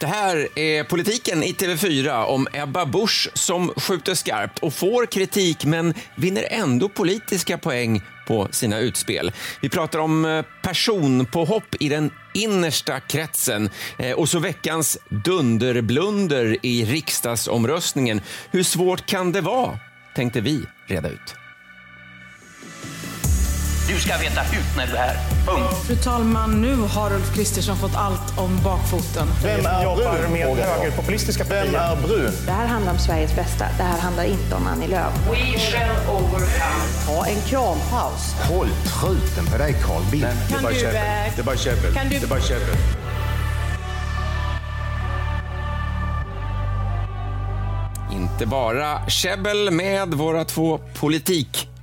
Det här är politiken i TV4 om Ebba Busch som skjuter skarpt och får kritik men vinner ändå politiska poäng på sina utspel. Vi pratar om eh, personpåhopp i den innersta kretsen eh, och så veckans dunderblunder i riksdagsomröstningen. Hur svårt kan det vara? tänkte vi reda ut. Du ska veta hut när du är här. Punkt. Fru talman, nu har Ulf Kristersson fått allt om bakfoten. Vem är jobbar brun? med högerpopulistiska Vem är brun? Det här handlar om Sveriges bästa. Det här handlar inte om Annie Lööf. We shall overcome. Ta en krampaus. Håll truten på dig Carl Bildt. Kan du, eh, Det är bara käbbel. du- Det är bara käbbel. Inte bara käbbel med våra två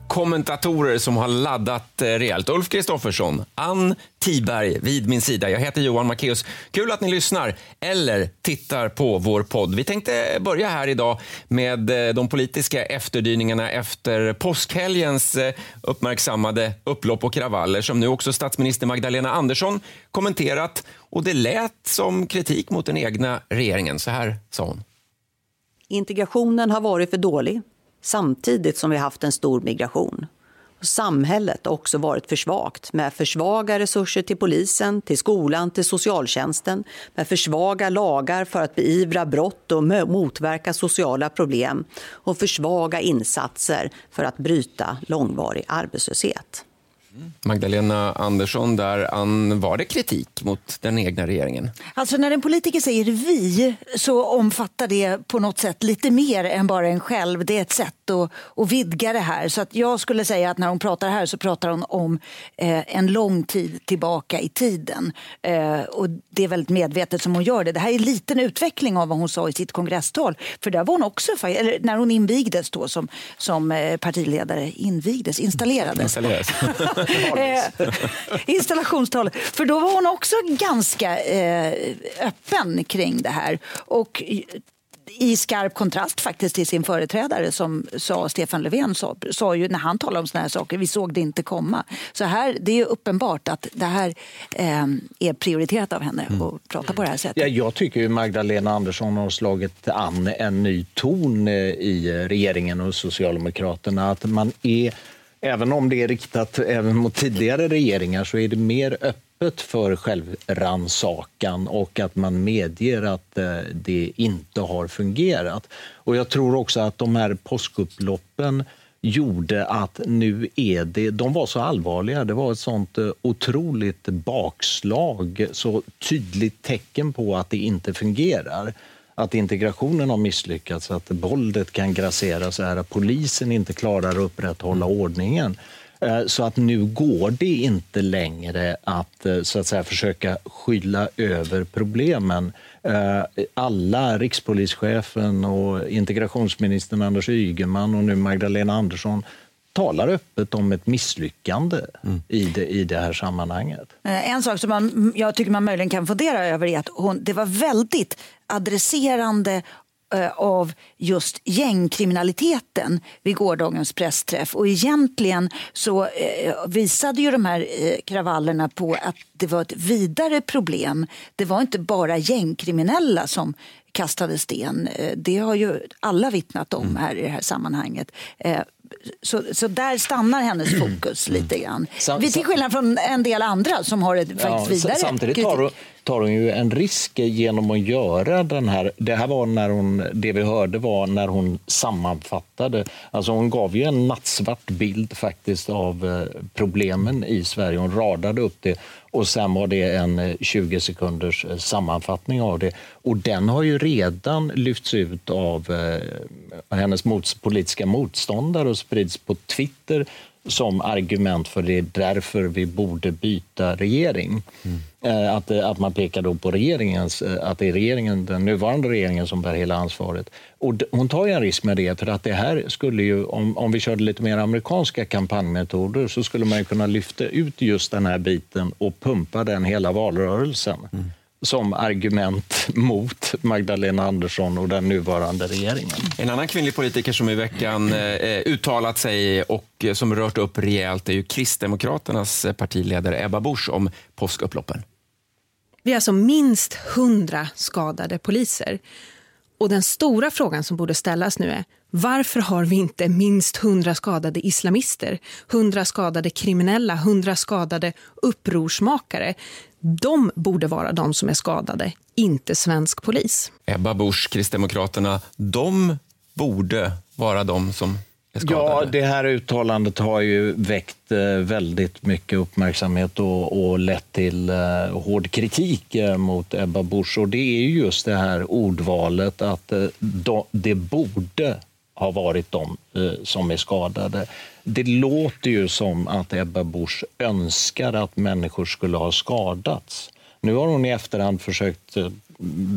Kommentatorer som har laddat eh, rejält. Ulf Kristoffersson, Ann Tiberg vid min sida. Jag heter Johan Macéus. Kul att ni lyssnar eller tittar på vår podd. Vi tänkte börja här idag med eh, de politiska efterdyningarna efter påskhelgens eh, uppmärksammade upplopp och kravaller som nu också statsminister Magdalena Andersson kommenterat. Och det lät som kritik mot den egna regeringen. Så här sa hon. Integrationen har varit för dålig samtidigt som vi haft en stor migration. Samhället har också varit för svagt med för svaga resurser till polisen, till skolan, till socialtjänsten med för svaga lagar för att beivra brott och motverka sociala problem och för svaga insatser för att bryta långvarig arbetslöshet. Magdalena Andersson, där var det kritik mot den egna regeringen? Alltså när en politiker säger vi så omfattar det på något sätt lite mer än bara en själv. Det är ett sätt att, att vidga det här. Så att jag skulle säga att när hon pratar här så pratar hon om eh, en lång tid tillbaka i tiden. Eh, och det är väldigt medvetet som hon gör det. Det här är en liten utveckling av vad hon sa i sitt kongresstal. För där var hon också, eller när hon invigdes då som, som eh, partiledare, invigdes, installerades. Installeras. Eh, installationstalet. För då var hon också ganska eh, öppen kring det här. Och i- skarp kontrast faktiskt till sin företrädare som sa, Stefan Löfven sa, sa ju när han talade om såna här saker, vi såg det inte komma. Så här, det är ju uppenbart att det här eh, är prioriterat av henne att prata på det här sättet. Ja, jag tycker ju Magdalena Andersson har slagit an en ny ton eh, i regeringen och Socialdemokraterna. Att man är, även om det är riktat även mot tidigare regeringar, så är det mer öppet för självrannsakan och att man medger att eh, det inte har fungerat. Och jag tror också att de här påskupploppen gjorde att nu är det, de var så allvarliga, det var ett sånt eh, otroligt bakslag, så tydligt tecken på att det inte fungerar. Att integrationen har misslyckats, att våldet kan grassera så här, att polisen inte klarar att upprätthålla ordningen. Eh, så att nu går det inte längre att, eh, så att säga, försöka skylla över problemen. Eh, alla, rikspolischefen och integrationsministern Anders Ygeman och nu Magdalena Andersson talar öppet om ett misslyckande i, det, i det här sammanhanget. Eh, En sak som man, jag tycker man möjligen kan fundera över är att hon, det var väldigt adresserande eh, av just gängkriminaliteten vid gårdagens pressträff. Och egentligen så eh, visade ju de här kravallerna på att det var ett vidare problem. Det var inte bara gängkriminella som kastade sten. Det har ju alla vittnat om här i det här sammanhanget. Så, så där stannar hennes fokus lite grann. Sam- Vi till skillnad från en del andra som har ett Ja, faktiskt vidare s- Samtidigt kritik. tar hon, tar hon ju en risk genom att göra den här... Det här var när hon, det vi hörde var när hon sammanfattade. Alltså hon gav ju en nattsvart bild faktiskt av eh, problemen i Sverige. Hon radade upp det och sen var det en eh, 20 sekunders eh, sammanfattning av det. Och den har ju redan lyfts ut av hennes politiska motståndare och sprids på Twitter som argument för det är därför vi borde byta regering. Eh, Att, eh, att man pekar då på regeringens, eh, att det är regeringen, den nuvarande regeringen som bär hela ansvaret. Och hon tar ju en risk med det, för att det här skulle ju, om, om vi körde lite mer amerikanska kampanjmetoder så skulle man kunna lyfta ut just den här biten och pumpa den hela valrörelsen som argument mot Magdalena Andersson och den nuvarande regeringen. En annan kvinnlig politiker som i veckan eh, uttalat sig och eh, som rört upp rejält är ju Kristdemokraternas eh, partiledare Ebba Busch om påskupploppen. Vi har alltså minst 100 skadade poliser. Och den stora frågan som borde ställas nu är varför har vi inte minst 100 skadade islamister, 100 skadade kriminella, 100 skadade upprorsmakare? De borde vara de som är skadade, inte svensk polis. Ebba Busch, Kristdemokraterna, de borde vara de som. Ja, det här uttalandet har ju väckt eh, väldigt mycket uppmärksamhet och, och lett till eh, hård kritik eh, mot Ebba Busch. Och det är ju just det här ordvalet att de, det borde ha varit de som är skadade. Det låter ju som att Ebba Busch önskar att människor skulle ha skadats. Nu har hon i efterhand försökt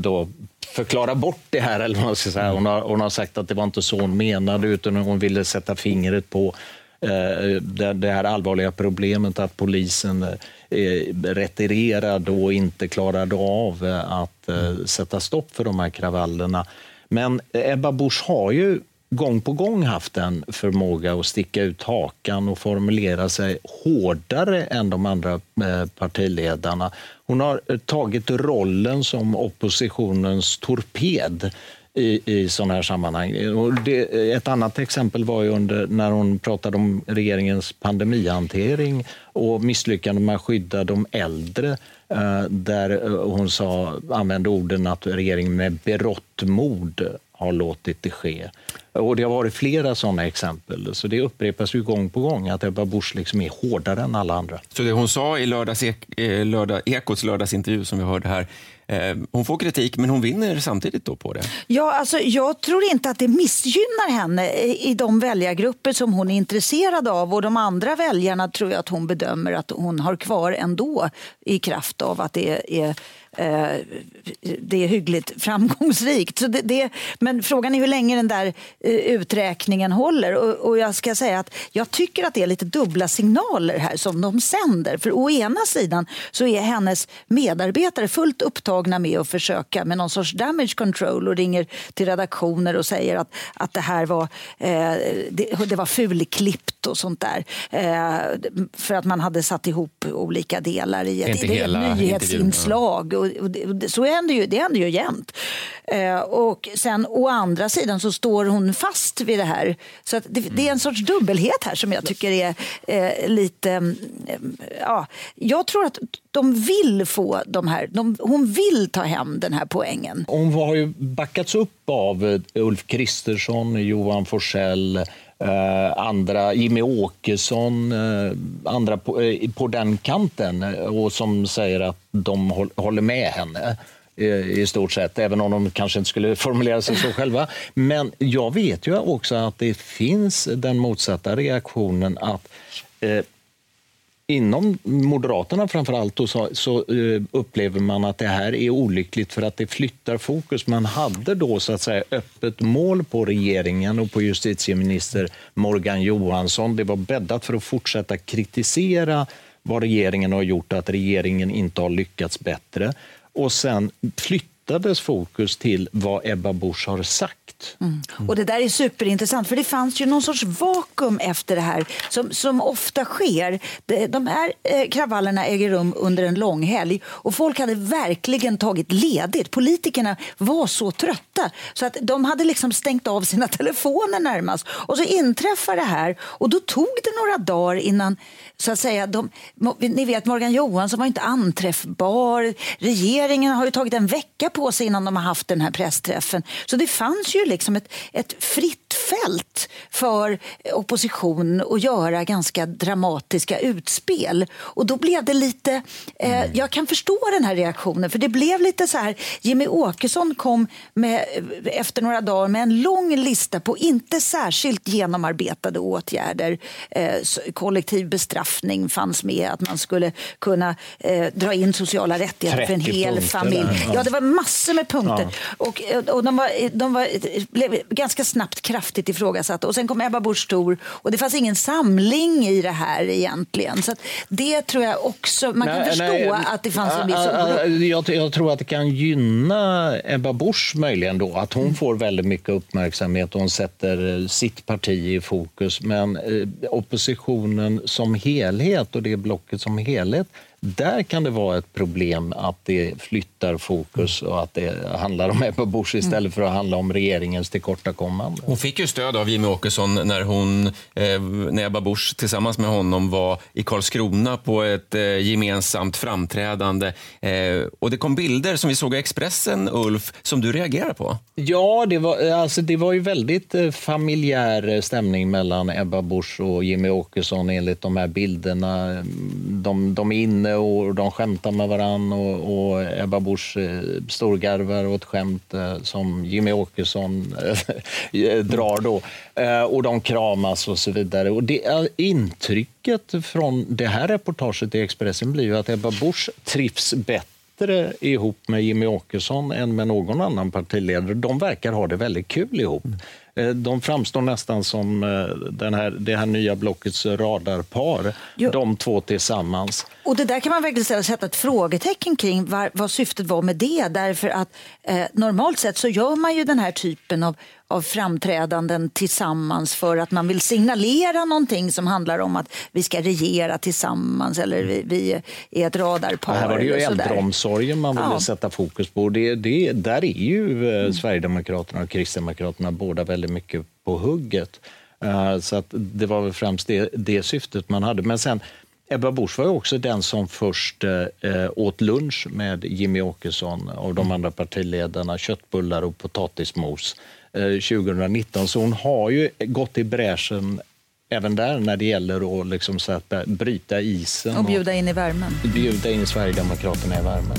då förklara bort det här. Eller vad man ska säga. Hon, har, hon har sagt att det var inte så hon menade, utan hon ville sätta fingret på eh, det, det här allvarliga problemet att polisen eh, retirerade och inte klarade av eh, att eh, sätta stopp för de här kravallerna. Men Ebba Busch har ju gång på gång haft en förmåga att sticka ut hakan och formulera sig hårdare än de andra eh, partiledarna. Hon har eh, tagit rollen som oppositionens torped i, i sådana här sammanhang. Och det, eh, ett annat exempel var ju under, när hon pratade om regeringens pandemihantering och misslyckandet med att skydda de äldre eh, där eh, hon sa, använde orden att regeringen med berått mod har låtit det ske. Och Det har varit flera sådana exempel. Så Det upprepas ju gång på gång att Ebba Busch liksom är hårdare än alla andra. Så det hon sa i lördags, eh, lördag, Ekots lördagsintervju som vi hörde här, eh, hon får kritik men hon vinner samtidigt då på det? Ja, alltså, jag tror inte att det missgynnar henne i de väljargrupper som hon är intresserad av och de andra väljarna tror jag att hon bedömer att hon har kvar ändå i kraft av att det är Eh, det är hyggligt framgångsrikt. Så det, det, men frågan är hur länge den där eh, uträkningen håller. Och, och, jag ska säga att jag tycker att det är lite dubbla signaler här som de sänder. För å ena sidan så är hennes medarbetare fullt upptagna med att försöka med någon sorts damage control och ringer till redaktioner och säger att, att det här var, eh, det, det var fulklippt och sånt där. Eh, för att man hade satt ihop olika delar i ett, i ett nyhetsinslag och, och det, så händer ju, det händer ju jämt. Eh, och sen å andra sidan så står hon fast vid det här. Så att det, det är en sorts dubbelhet här som jag tycker är eh, lite... Eh, ja, jag tror att de vill få de här... De, hon vill ta hem den här poängen. Hon har ju backats upp av eh, Ulf Kristersson, Johan Forsell Uh, andra, Jimmy Åkesson, uh, andra på, uh, på, den kanten och som säger att de håll, håller med henne i stort sett, även om de kanske inte skulle formulera sig så själva. Men jag vet ju också att det finns den motsatta reaktionen att inom Moderaterna framför allt så, så eh, upplever man att det här är olyckligt för att det flyttar fokus. Man hade då så att säga öppet mål på regeringen och på justitieminister Morgan Johansson. Det var bäddat för att fortsätta kritisera vad regeringen har gjort, att regeringen inte har lyckats bättre. Och sen flyttades fokus till vad Ebba Busch har sagt Mm. Och Det där är superintressant, för det fanns ju någon sorts vakuum efter det här som, som ofta sker. De här eh, kravallerna äger rum under en lång helg och folk hade verkligen tagit ledigt. Politikerna var så trötta så att de hade liksom stängt av sina telefoner närmast. Och så inträffar det här och då tog det några dagar innan så att säga, de, ni vet Morgan Johansson var inte anträffbar. Regeringen har ju tagit en vecka på sig innan de har haft den här pressträffen. Så det fanns ju liksom ett, ett fritt fält för opposition att göra ganska dramatiska utspel. Och då blev det lite, eh, mm. jag kan förstå den här reaktionen, för det blev lite så här, Jimmy Åkesson kom med, efter några dagar med en lång lista på inte särskilt genomarbetade åtgärder. Eh, kollektiv bestraffning fanns med, att man skulle kunna eh, dra in sociala rättigheter för en hel familj. Där, ja. det var massor med punkter. Ja. Och, och de, var, de var, blev ganska snabbt kraftigt kraftigt ifrågasatt. Och sen kom Ebba Busch Thor och det fanns ingen samling i det här egentligen. Så det tror jag också, man kan nej, förstå nej, att det fanns en viss oro. Jag, jag, tror att det kan gynna Ebba Busch möjligen då, att hon mm. får väldigt mycket uppmärksamhet och hon sätter sitt parti i fokus. Men eh, oppositionen som helhet och det blocket som helhet där kan det vara ett problem att det flyttar fokus och att det handlar om Ebba Busch istället för att handla om regeringens tillkortakommande. Hon fick ju stöd av Jimmy Åkesson när, hon, eh, när Ebba Busch tillsammans med honom var i Karlskrona på ett eh, gemensamt framträdande. Eh, och det kom bilder som vi såg i Expressen, Ulf, som du reagerar på. Ja, det var, alltså, det var ju väldigt familjär stämning mellan Ebba Busch och Jimmy Åkesson enligt de här bilderna. De, de är inne och de skämtar med varann och, och Ebba Busch eh, storgarvar åt skämt eh, som Jimmy Åkesson eh, drar då. Och de kramas och så vidare. Och det, är intrycket från det här reportaget i Expressen blir ju att Ebba Busch trivs bättre ihop med Jimmy Åkesson än med någon annan partiledare. De verkar ha det väldigt kul ihop. Eh, De framstår nästan som eh, den här, det här nya blockets radarpar, Jo. de två tillsammans. Och det där kan man verkligen sätta- sätta ett frågetecken kring var, vad syftet var med det. Därför att eh, normalt sett så gör man ju den här typen av, av framträdanden tillsammans för att man vill signalera någonting som handlar om att vi ska regera tillsammans eller vi, vi är ett radarpar. här var det ju äldreomsorgen man ville Ja. sätta fokus på. Det, det, där är ju eh, Sverigedemokraterna och Kristdemokraterna båda väldigt mycket på hugget. Eh, så att det var väl främst det, det syftet man hade. Men sen, Ebba Busch var ju också den som först eh, åt lunch med Jimmy Åkesson och de andra partiledarna, köttbullar och potatismos eh, 2019. Så hon har ju gått i bräschen även där när det gäller att liksom så att bryta isen Och bjuda in i värmen. bjuda in Sverigedemokraterna i värmen.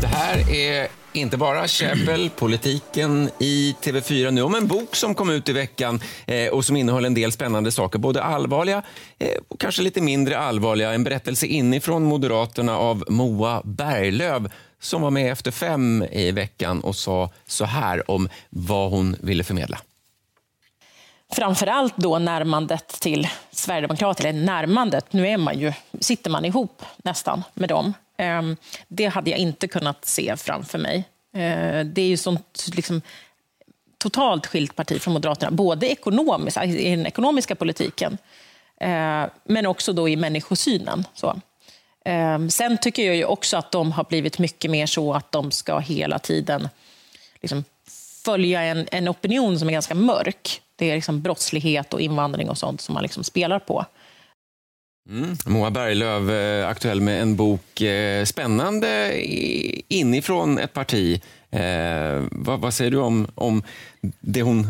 Det här är inte bara käbbel, politiken i TV4 nu om en bok som kom ut i veckan eh, och som innehöll en del spännande saker, både allvarliga eh, och kanske lite mindre allvarliga. En berättelse inifrån Moderaterna av Moa Berglöf som var med efter fem i veckan och sa så här om vad hon ville förmedla. framförallt då närmandet till Sverigedemokraterna, eller närmandet, nu är man ju, sitter man ihop nästan med dem. Ehm, det hade jag inte kunnat se framför mig. Eh, det är ju sånt liksom, totalt skilt parti från Moderaterna, både ekonomiskt, alltså, i den ekonomiska politiken, eh, men också då i människosynen. Så. Ehm, sen tycker jag ju också att de har blivit mycket mer så att de ska hela tiden liksom följa en, en opinion som är ganska mörk. Det är liksom brottslighet och invandring och sånt som man liksom spelar på. Mm. Moa Berglöf, eh, aktuell med en bok. Eh, spännande inifrån ett parti. Eh, vad, vad säger du om, om det hon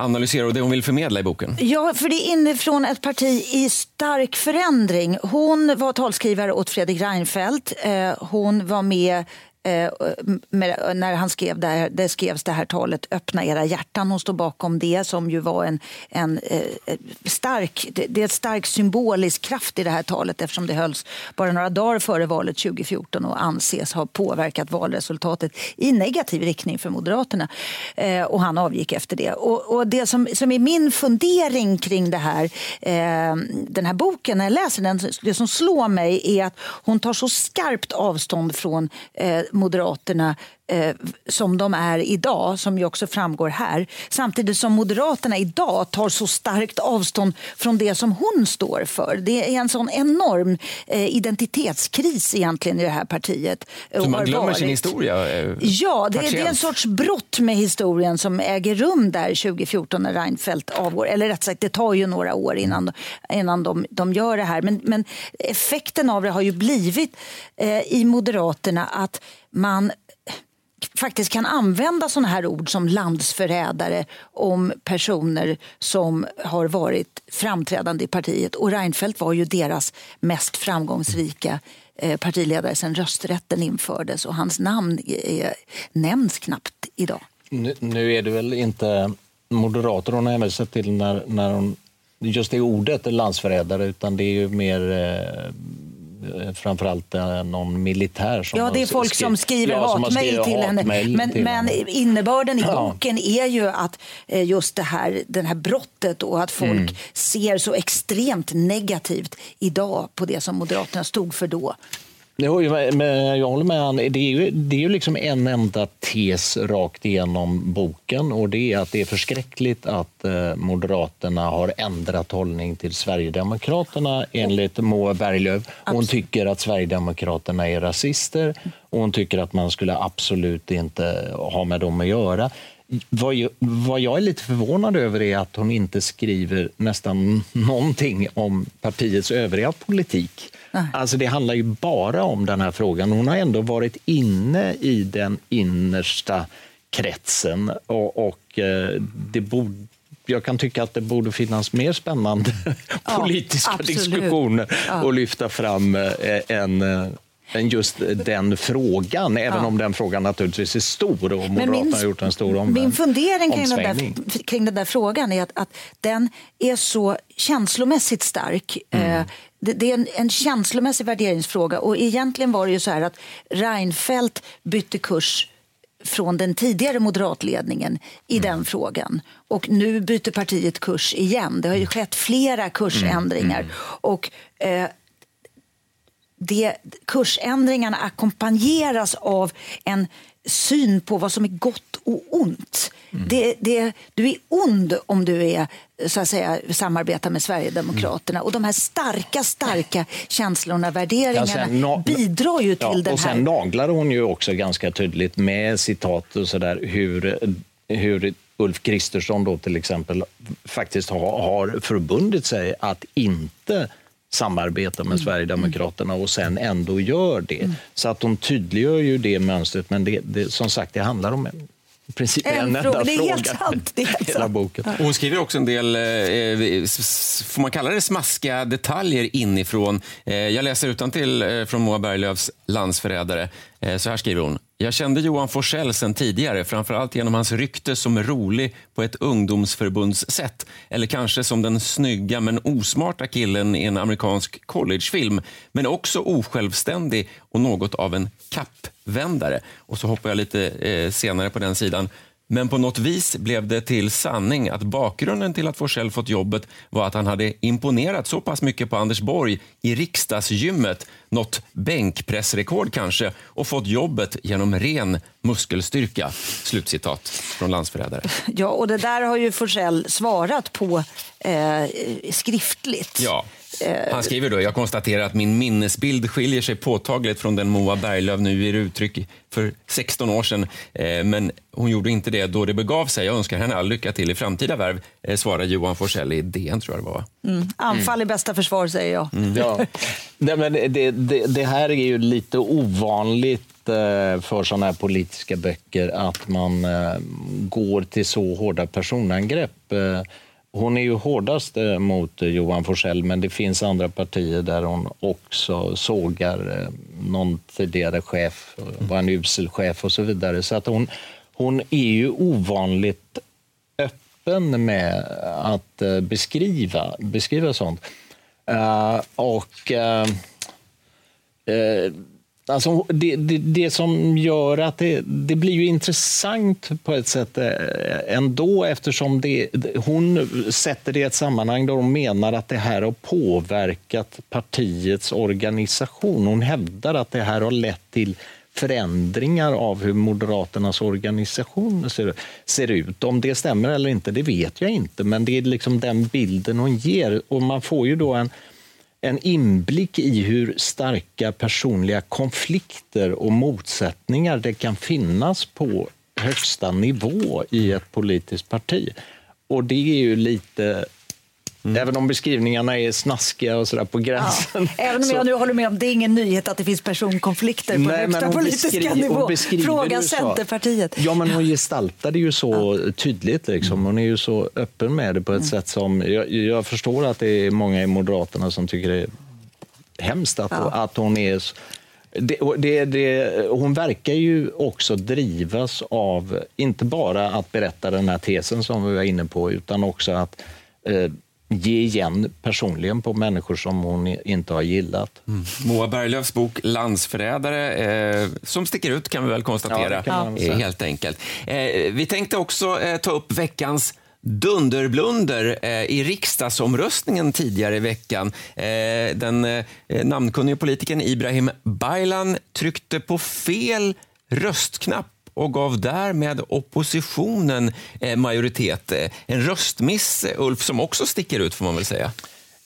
analyserar och det hon vill förmedla i boken? Ja, för det är inifrån ett parti i stark förändring. Hon var talskrivare åt Fredrik Reinfeldt. Eh, Hon var med eh, med, när han skrev det, här, det skrevs det här talet Öppna era hjärtan. Hon står bakom det som ju var en, en eh, eh stark, det, det är stark symbolisk kraft i det här talet eftersom det hölls bara några dagar före valet 2014 och anses ha påverkat valresultatet i negativ riktning för Moderaterna. Eh, och han avgick efter det. Och, och det som, som är min fundering kring det här, eh, den här boken, när jag läser den, det som slår mig är att hon tar så skarpt avstånd från eh, Moderaterna eh, som de är idag, som ju också framgår här. Samtidigt som Moderaterna idag tar så starkt avstånd från det som hon står för. Det är en sån enorm eh, identitetskris egentligen i det här partiet. Så man glömmer varit. sin historia? eh, Ja, det, det är en sorts brott med historien som äger rum där 2014 när Reinfeldt avgår. Eller rätt sagt, det tar ju några år innan, innan de, de gör det här. Men, men effekten av det har ju blivit eh, i Moderaterna att man faktiskt kan använda sådana här ord som landsförrädare om personer som har varit framträdande i partiet. Och Reinfeldt var ju deras mest framgångsrika eh, partiledare sedan rösträtten infördes och hans namn är, nämns knappt idag. Nu, nu är det väl inte moderater hon hänvisar till när, när hon just det ordet landsförrädare, utan det är ju mer eh, framförallt eh, någon militär som Ja, det är folk skri- som skriver ja, hatmejl till henne. Men, till men henne. innebörden i Ja. boken är ju att eh, just det här, den här brottet och att folk Mm. ser så extremt negativt idag på det som Moderaterna stod för då. Jo, men jag håller med. han. Det är, ju, det är ju liksom en enda tes rakt igenom boken och det är att det är förskräckligt att eh, Moderaterna har ändrat hållning till Sverigedemokraterna enligt Moa Berglöf. Hon tycker att Sverigedemokraterna är rasister och hon tycker att man skulle absolut inte ha med dem att göra. Vad jag, vad jag är lite förvånad över är att hon inte skriver nästan någonting om partiets övriga politik. Alltså det handlar ju bara om den här frågan. Hon har ändå varit inne i den innersta kretsen och, och eh, det borde jag kan tycka att det borde finnas mer spännande politiska absolut. diskussioner Ja. att lyfta fram eh, än, eh, än just den frågan, även Ja. om den frågan naturligtvis är stor och Moderaterna min- har gjort en stor om, Min fundering kring den, där, kring den där frågan är att, att den är så känslomässigt stark. Mm. Eh, Det, det är en, en känslomässig värderingsfråga och egentligen var det ju så här att Reinfeldt bytte kurs från den tidigare moderatledningen i Mm. den frågan. Och nu byter partiet kurs igen. Det har ju skett flera kursändringar. Mm. Och eh, det, kursändringarna ackompanjeras av en syn på vad som är gott och ont. Det, det, du är ond om du är, så att säga, samarbetar med Sverigedemokraterna. Och de här starka, starka känslorna, värderingarna Ja, sen bidrar ju till ja, den och här... sen naglar hon ju också ganska tydligt med citat och sådär hur, hur Ulf Kristersson då till exempel faktiskt har, har förbundit sig att inte samarbeta Mm. med Sverigedemokraterna och sen ändå gör det. Så att hon tydliggör ju det mönstret, men det, det, som sagt, det handlar om princip en, En enda fråga. Det är helt sant, det är helt Hela sant. boken. Och Hon skriver också en del, eh, s- får man kalla det smaskiga detaljer inifrån. Eh, jag läser utantill eh, från Moa Berglöfs Landsförrädare. Eh, så här skriver hon. Jag kände Johan Forsell sen tidigare, framförallt genom hans rykte som rolig på ett ungdomsförbundssätt. Eller kanske som den snygga men osmarta killen i en amerikansk collegefilm. Men också osjälvständig och något av en kappvändare. Och så hoppar jag lite eh, senare på den sidan. Men på något vis blev det till sanning att bakgrunden till att Forsell fått jobbet var att han hade imponerat så pass mycket på Anders Borg i riksdagsgymmet, något bänkpressrekord kanske, och fått jobbet genom ren muskelstyrka. Slutcitat från Landsförrädare. Ja, och det där har ju Forsell svarat på eh, skriftligt. Ja. Eh, Han skriver då, jag konstaterar att min minnesbild skiljer sig påtagligt från den Moa Berglöf nu ger uttryck för 16 år sedan. Eh, Men hon gjorde inte det då det begav sig. Jag önskar henne all lycka till i framtida värv, eh, svarar Johan Forsell i DN tror jag det var. va? Mm. Anfall är bästa försvar, säger jag. Ja. Nej, men det, det, det här är ju lite ovanligt för sådana här politiska böcker att man går till så hårda personangrepp. Hon är ju hårdast eh, mot eh, Johan Forsell men det finns andra partier där hon också sågar eh, någon tidigare chef, var en usel chef och så vidare. Så att hon, hon är ju ovanligt öppen med att beskriva, beskriva sånt. Och uh, uh, alltså, det, det, det som gör att det, det blir ju intressant på ett sätt eh, ändå eftersom det, hon sätter det i ett sammanhang där hon menar att det här har påverkat partiets organisation. Hon hävdar att det här har lett till förändringar av hur Moderaternas organisation ser, ser ut. Om det stämmer eller inte, det vet jag inte, men det är liksom den bilden hon ger. Och man får ju då en, en inblick i hur starka personliga konflikter och motsättningar det kan finnas på högsta nivå i ett politiskt parti. Och det är ju lite... Även om beskrivningarna är snaskiga och sådär på gränsen. Även om jag nu håller med om det är ingen nyhet att det finns personkonflikter på Nej, högsta politiska nivå. Fråga. Centerpartiet. Ja, men hon gestaltar det ju så tydligt. Liksom. Hon är ju så öppen med det på ett sätt som... Jag, jag förstår att det är många i Moderaterna som tycker det är hemskt att, att hon är... Det, det, det, hon verkar ju också drivas av, inte bara att berätta den här tesen som vi var inne på, utan också att eh, ge igen personligen på människor som hon inte har gillat. Mm. Moa Berglöfs bok Landsförrädare, eh, som sticker ut kan vi väl konstatera, Ja, eh, helt enkelt. Eh, vi tänkte också eh, ta upp veckans dunderblunder eh, i riksdagsomröstningen tidigare i veckan. Eh, den namnkunnige politikern Ibrahim Baylan tryckte på fel röstknapp och gav därmed oppositionen eh, majoritet. Eh, en röstmiss, eh, Ulf, som också sticker ut får man väl säga.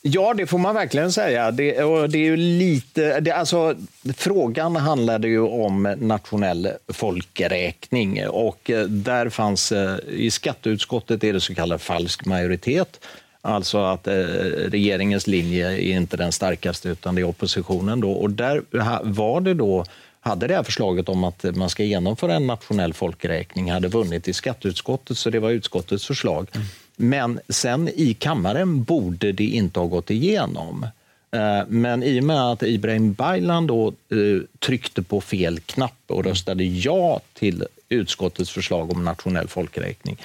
Ja, det får man verkligen säga. Det, och det är ju lite, det, alltså, frågan handlade ju om nationell folkräkning och där fanns, i skatteutskottet är det så kallad falsk majoritet. Alltså att eh, regeringens linje är inte den starkaste utan det är oppositionen. Då. Och där var det då hade det här förslaget om att man ska genomföra en nationell folkräkning hade vunnit i skatteutskottet, så det var utskottets förslag. Men sen i kammaren borde det inte ha gått igenom. Eh, Men i och med att Ibrahim Baylan då eh, tryckte på fel knapp och röstade ja till utskottets förslag om nationell folkräkning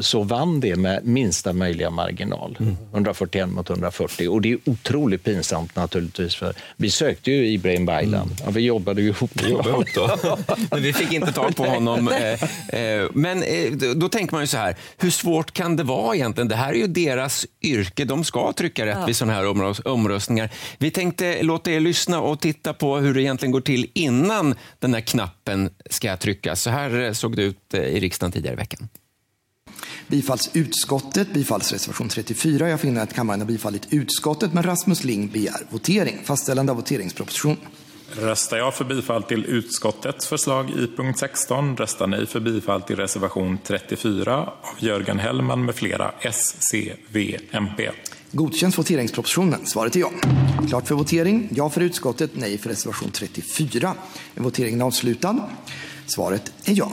så vann det med minsta möjliga marginal. 141 mot 140. Och det är otroligt pinsamt naturligtvis för vi sökte ju Ibrahim Baylan. Ja, vi jobbade ju ihop. jobba ihop då. Men vi fick inte tag på honom. Eh, eh, Men eh, då- tänker man ju så här, hur svårt kan det vara egentligen? Det här är ju deras yrke, de ska trycka rätt Ja. vid sådana här omrös- omröstningar. Vi tänkte låta er lyssna och titta på hur det egentligen går till innan den här knappen ska tryckas. Så här eh, såg det ut eh, i riksdagen tidigare i veckan. Bifalls utskottet, bifalls reservation 34. Jag finner att kammaren har bifallit utskottet, men Rasmus Ling begär votering. Fastställande av voteringsproposition. Röstar ja för bifall till utskottets förslag i punkt 16, röstar nej för bifall till reservation 34 av Jörgen Hellman med flera S, C, V, MP. Godkänns voteringspropositionen? Svaret är ja. Klart för votering. Ja för utskottet, nej för reservation 34. Är voteringen avslutad? Svaret är ja.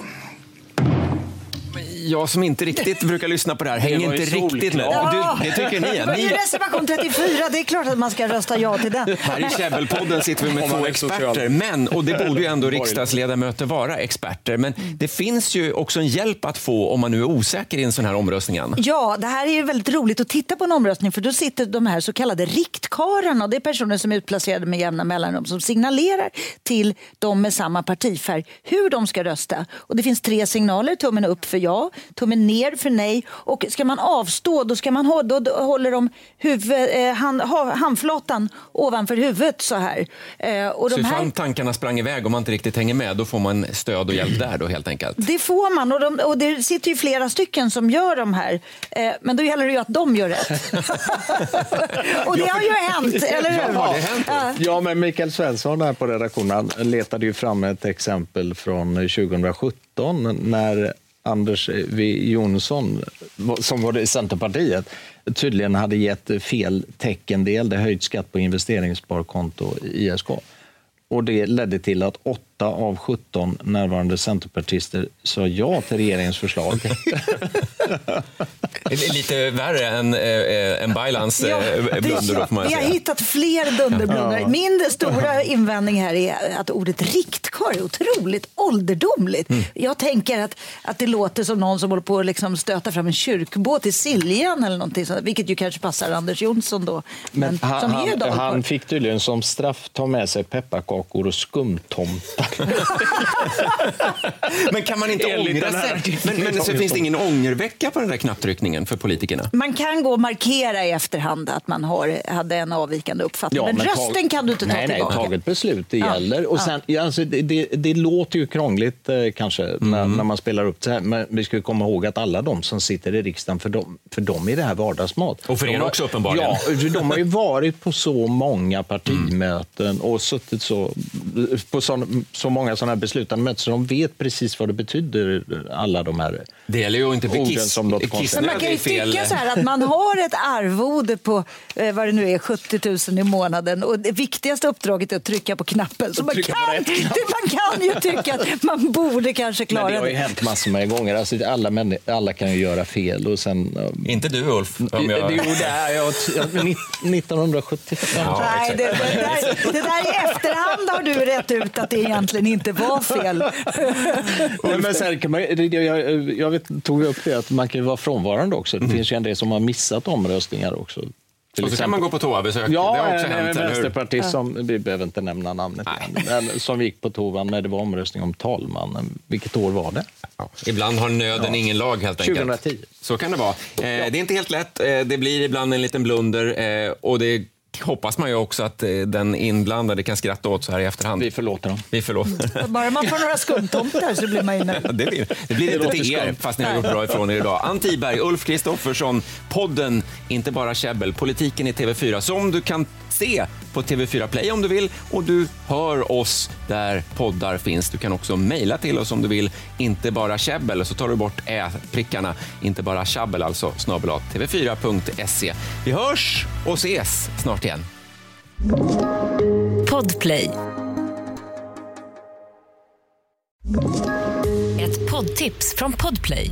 Jag som inte riktigt brukar lyssna på det här hänger inte riktigt med. Du, det tycker ni? Ju ni reservation 34, det är klart att man ska rösta ja till den. Här i Käbbelpodden sitter vi med två experter, men, och det borde ju ändå riksdagsledamöter vara experter, men det finns ju också en hjälp att få om man nu är osäker i en sån här omröstning. Ja, det här är ju väldigt roligt att titta på en omröstning för då sitter de här så kallade riktkarlarna det är personer som är utplacerade med jämna mellanrum som signalerar till de med samma partifärg hur de ska rösta. Och det finns tre signaler, tummen upp för ja, tummen ner för nej och ska man avstå då, ska man ha, då, då håller de huvud, eh, hand, ha, handflatan ovanför huvudet så här. Eh, och Så de här ifall tankarna sprang iväg och man inte riktigt hänger med, då får man stöd och hjälp där då helt enkelt. Det får man och, de, och det sitter ju flera stycken som gör de här. Eh, men då gäller det ju att de gör rätt. och det har ju hänt, eller hur? Ja. Ja, men Mikael Svensson här på redaktionen letade ju fram ett exempel från 2017 när Anders W Jonsson, som var det i Centerpartiet, tydligen hade gett fel teckendel, det höjt skatt på investeringssparkonto i ISK. Och det ledde till att åtta av 17 närvarande centerpartister sa ja till regeringens förslag. Det är Lite värre än, äh, än Baylans Ja, det- blunder vi har hittat fler dunderblundrar. Ja. Min stora invändning här är att ordet riktkar är otroligt ålderdomligt. Mm. Jag tänker att, att det låter som någon som håller på att liksom stöta fram en kyrkbåt i Siljan eller någonting sånt, vilket ju kanske passar Anders Jonsson då. Men, han, som är ju han, dalkarl. han fick tydligen som straff ta med sig pepparkakor och skumtomtar. Men kan man inte Enligt ångra sig? Men, men så finns det ingen ångervecka på den där knapptryckningen för politikerna? Man kan gå och markera i efterhand att man har, hade en avvikande uppfattning. men, tag- rösten kan du inte ta nej, nej, tillbaka. taget beslut, det Ja, gäller. Och ja. sen, ja, alltså, det, det, det låter ju krångligt eh, kanske när, Mm. när man spelar upp det här. Men vi ska ju komma ihåg att alla de som sitter i riksdagen, för dem, för dem är det här vardagsmat. Och för de er har- också uppenbarligen. Ja, de har ju varit på så många partimöten och suttit så, på så, så många sådana här beslutande möten så de vet precis vad det betyder, alla de här Det gäller ju inte orden kiss- som låter konstiga. Man kan ju är fel. tycka så här att man har ett arvode på eh, vad det nu är, 70 000 i månaden och det viktigaste uppdraget är att trycka på knappen. Så man kan, det, man kan ju tycka att man borde kanske klara det har ju det. hänt massor med gånger. Alltså, alla, män, alla kan ju göra fel. Och sen, eh, Inte du Ulf. Om det, jag... det, jo, det är jag, jag, 1975. Ja, Nej, det, det, där, det där i efterhand har du rätt ut att det egentligen egentligen inte var fel. Nej, men sen kan man, jag, jag, jag vet, tog upp det att man kan ju vara frånvarande också. Det finns ju en del som har missat omröstningar också. Till Och så kan man gå på toabesök. Ja, det har också en, hänt, en vänsterpartist som, vi behöver inte nämna namnet, igen, som gick på toan när det var omröstning om talmannen. Vilket år var det? Ja, ibland har nöden Ja. ingen lag helt enkelt. 2010. Så kan det vara. Eh, Det är inte helt lätt. Eh, det blir ibland en liten blunder eh, och det hoppas man ju också att eh, den inblandade kan skratta åt så här i efterhand. Vi förlåter dem. Vi förlåter. Bara man får några skumtomtar så blir man ju nöjd. Det blir det. blir Det inte till er, skumt. fast ni har gjort bra ifrån er idag. Ann Tiberg, Ulf Kristoffersson, podden Inte bara käbbel, politiken i TV4, som du kan se på TV4 Play om du vill och du hör oss där poddar finns. Du kan också mejla till oss om du vill, inte bara käbbel, så tar du bort ä-prickarna, inte bara käbbel alltså, snabel tv4.se. Vi hörs och ses snart igen. Podplay. Ett poddtips från Podplay.